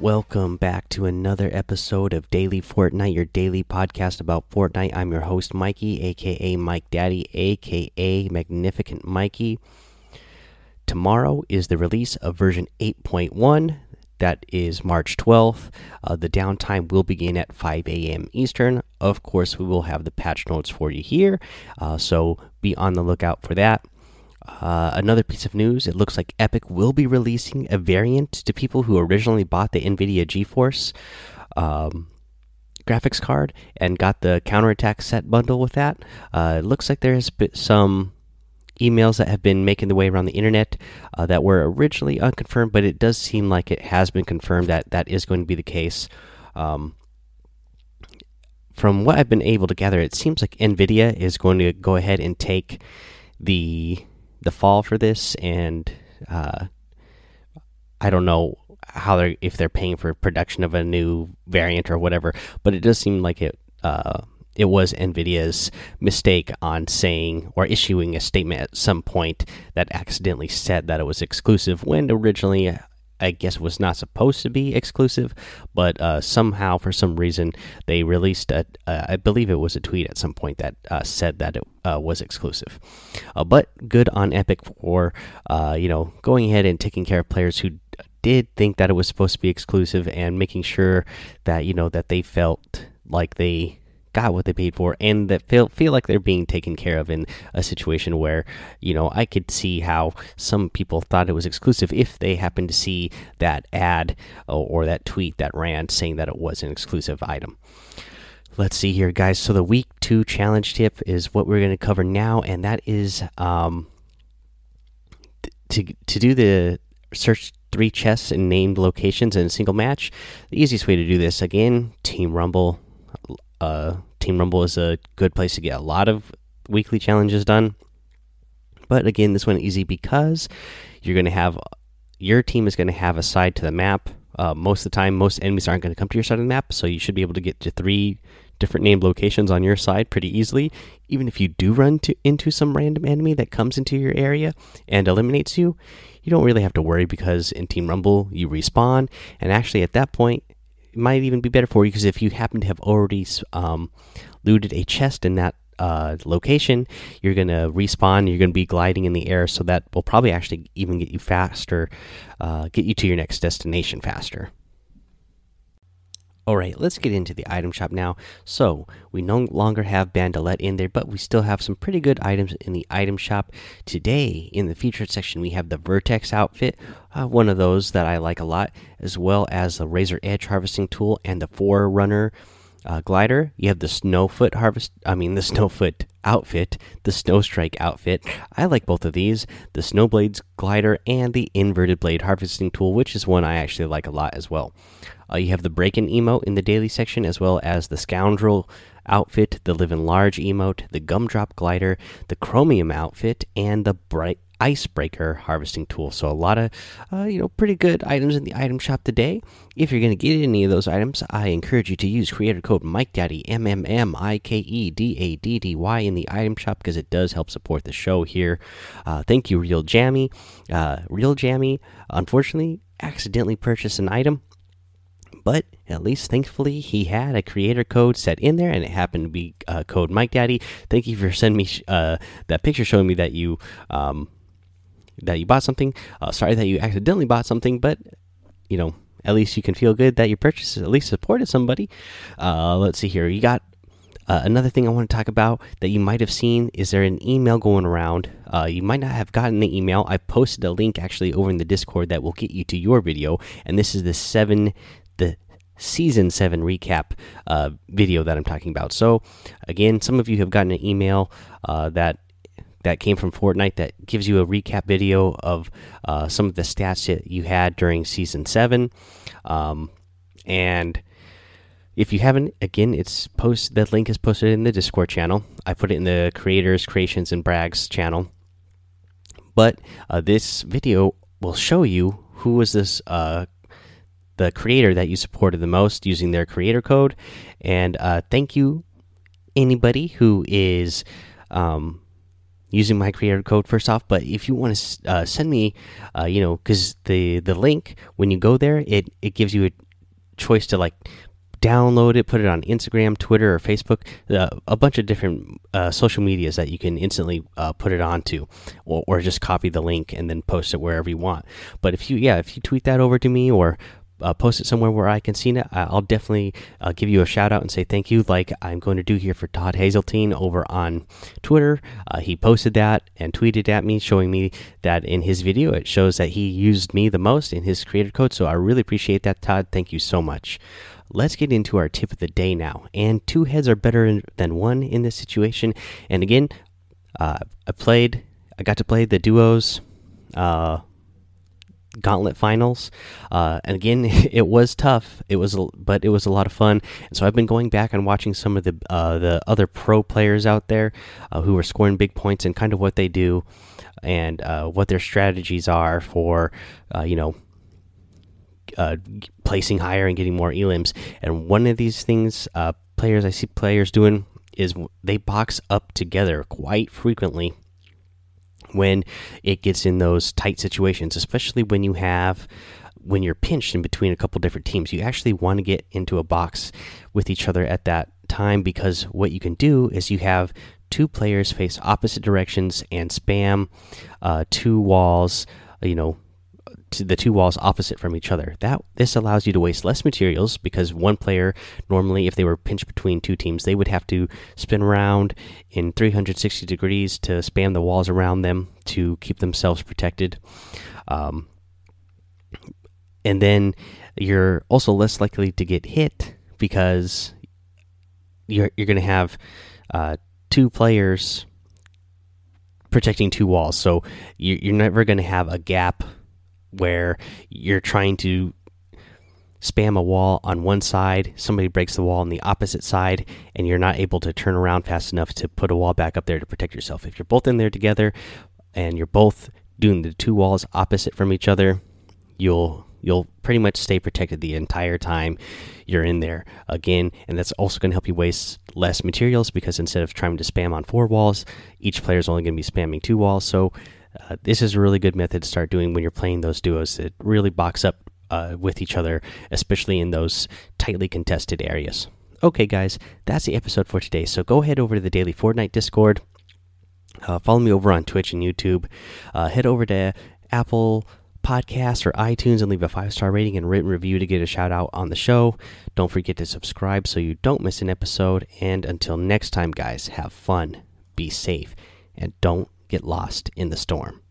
Welcome back to another episode of Daily Fortnite, your daily podcast about Fortnite. I'm your host, Mikey, aka Mike Daddy, aka Magnificent Mikey. Tomorrow is the release of version 8.1. That is March 12th. Uh, the downtime will begin at 5 a.m. Eastern. Of course, we will have the patch notes for you here, uh, so be on the lookout for that. Uh, another piece of news it looks like Epic will be releasing a variant to people who originally bought the NVIDIA GeForce um, graphics card and got the counterattack set bundle with that. Uh, it looks like there has been some emails that have been making their way around the internet uh, that were originally unconfirmed, but it does seem like it has been confirmed that that is going to be the case. Um, from what I've been able to gather, it seems like NVIDIA is going to go ahead and take the the fall for this, and uh, I don't know how they're if they're paying for production of a new variant or whatever, but it does seem like it. Uh, it was Nvidia's mistake on saying or issuing a statement at some point that accidentally said that it was exclusive when originally I guess was not supposed to be exclusive, but uh, somehow, for some reason, they released a. Uh, I believe it was a tweet at some point that uh, said that it uh, was exclusive. Uh, but good on Epic for uh, you know going ahead and taking care of players who did think that it was supposed to be exclusive and making sure that you know that they felt like they got what they paid for and that feel feel like they're being taken care of in a situation where you know I could see how some people thought it was exclusive if they happened to see that ad or, that tweet that ran saying that it was an exclusive item. Let's see here, guys. So the week two challenge tip is what we're going to cover now, and that is um, to to do the search three chests in named locations in a single match. The easiest way to do this again, Team Rumble uh, Team Rumble is a good place to get a lot of weekly challenges done. But again, this one easy because you're going to have your team is going to have a side to the map. Uh, most of the time, most enemies aren't going to come to your side of the map, so you should be able to get to three different named locations on your side pretty easily. Even if you do run to, into some random enemy that comes into your area and eliminates you, you don't really have to worry because in Team Rumble you respawn, and actually at that point might even be better for you because if you happen to have already um, looted a chest in that uh, location, you're going to respawn. You're going to be gliding in the air, so that will probably actually even get you faster, uh, get you to your next destination faster. All right, let's get into the item shop now. So, we no longer have Bandolette in there, but we still have some pretty good items in the item shop. Today, in the featured section, we have the Vertex outfit, uh, one of those that I like a lot, as well as the Razor Edge harvesting tool and the Forerunner uh, glider. You have the Snowfoot harvest, I mean, the Snowfoot outfit, the Snowstrike outfit. I like both of these the Snowblades glider and the Inverted Blade harvesting tool, which is one I actually like a lot as well. Uh, you have the break in emote in the daily section, as well as the scoundrel outfit, the live in large emote, the gumdrop glider, the chromium outfit, and the bright icebreaker harvesting tool. So a lot of uh, you know pretty good items in the item shop today. If you're going to get any of those items, I encourage you to use creator code Mike Daddy M M M I K E D A D D Y in the item shop because it does help support the show here. Uh, thank you, Real Jammy. Uh, Real Jammy, unfortunately, accidentally purchased an item but at least thankfully he had a creator code set in there and it happened to be uh, code mike daddy thank you for sending me uh, that picture showing me that you um, that you bought something uh, sorry that you accidentally bought something but you know at least you can feel good that your purchase at least supported somebody uh, let's see here you got uh, another thing I want to talk about that you might have seen is there an email going around. Uh, you might not have gotten the email. I posted a link actually over in the Discord that will get you to your video, and this is the seven the season 7 recap uh, video that I'm talking about. So, again, some of you have gotten an email uh, that that came from Fortnite that gives you a recap video of uh, some of the stats that you had during season 7. Um, and if you haven't, again, it's post. The link is posted in the Discord channel. I put it in the creators, creations, and brags channel. But uh, this video will show you who was this uh, the creator that you supported the most using their creator code. And uh, thank you, anybody who is um, using my creator code first off. But if you want to uh, send me, uh, you know, because the the link when you go there, it it gives you a choice to like download it, put it on Instagram, Twitter, or Facebook, uh, a bunch of different uh, social medias that you can instantly uh, put it onto, or, or, just copy the link and then post it wherever you want. But if you, yeah, if you tweet that over to me or uh, post it somewhere where I can see it, I'll definitely uh, give you a shout out and say thank you, like I'm going to do here for Todd Hazeltine over on Twitter. Uh, he posted that and tweeted at me, showing me that in his video it shows that he used me the most in his creator code. So I really appreciate that, Todd. Thank you so much. Let's get into our tip of the day now. And two heads are better than one in this situation. And again, uh, I played, I got to play the duos uh, gauntlet finals. Uh, and again it was tough. It was but it was a lot of fun. And so i've been going back and watching some of the uh, the other pro players out there uh, who are scoring big points and kind of what they do and uh, what their strategies are for uh, you know uh, placing higher and getting more elims. And one of these things players i see players doing is they box up together quite frequently when it gets in those tight situations, especially when you have when you're pinched in between a couple different teams. You actually want to get into a box with each other at that time because what you can do is you have two players face opposite directions and spam uh, two walls, you know, to the two walls opposite from each other. That this allows you to waste less materials because one player normally if they were pinched between two teams, they would have to spin around in 360 degrees to spam the walls around them to keep themselves protected. Um, and then you're also less likely to get hit because you're you're going to have uh, two players protecting two walls. So you're never going to have a gap where you're trying to spam a wall on one side, somebody breaks the wall on the opposite side, and you're not able to turn around fast enough to put a wall back up there to protect yourself. If you're both in there together and you're both doing the two walls opposite from each other, you'll you'll pretty much stay protected the entire time you're in there again and that's also going to help you waste less materials because instead of trying to spam on four walls each player is only going to be spamming two walls so uh, this is a really good method to start doing when you're playing those duos. It really box up uh, with each other, especially in those tightly contested areas. Okay, guys, that's the episode for today. So go head over to the Daily Fortnite Discord. Uh, follow me over on Twitch and YouTube. Uh, head over to Apple Podcasts or iTunes and leave a five star rating and written review to get a shout out on the show. Don't forget to subscribe so you don't miss an episode. And until next time, guys, have fun, be safe, and don't get lost in the storm.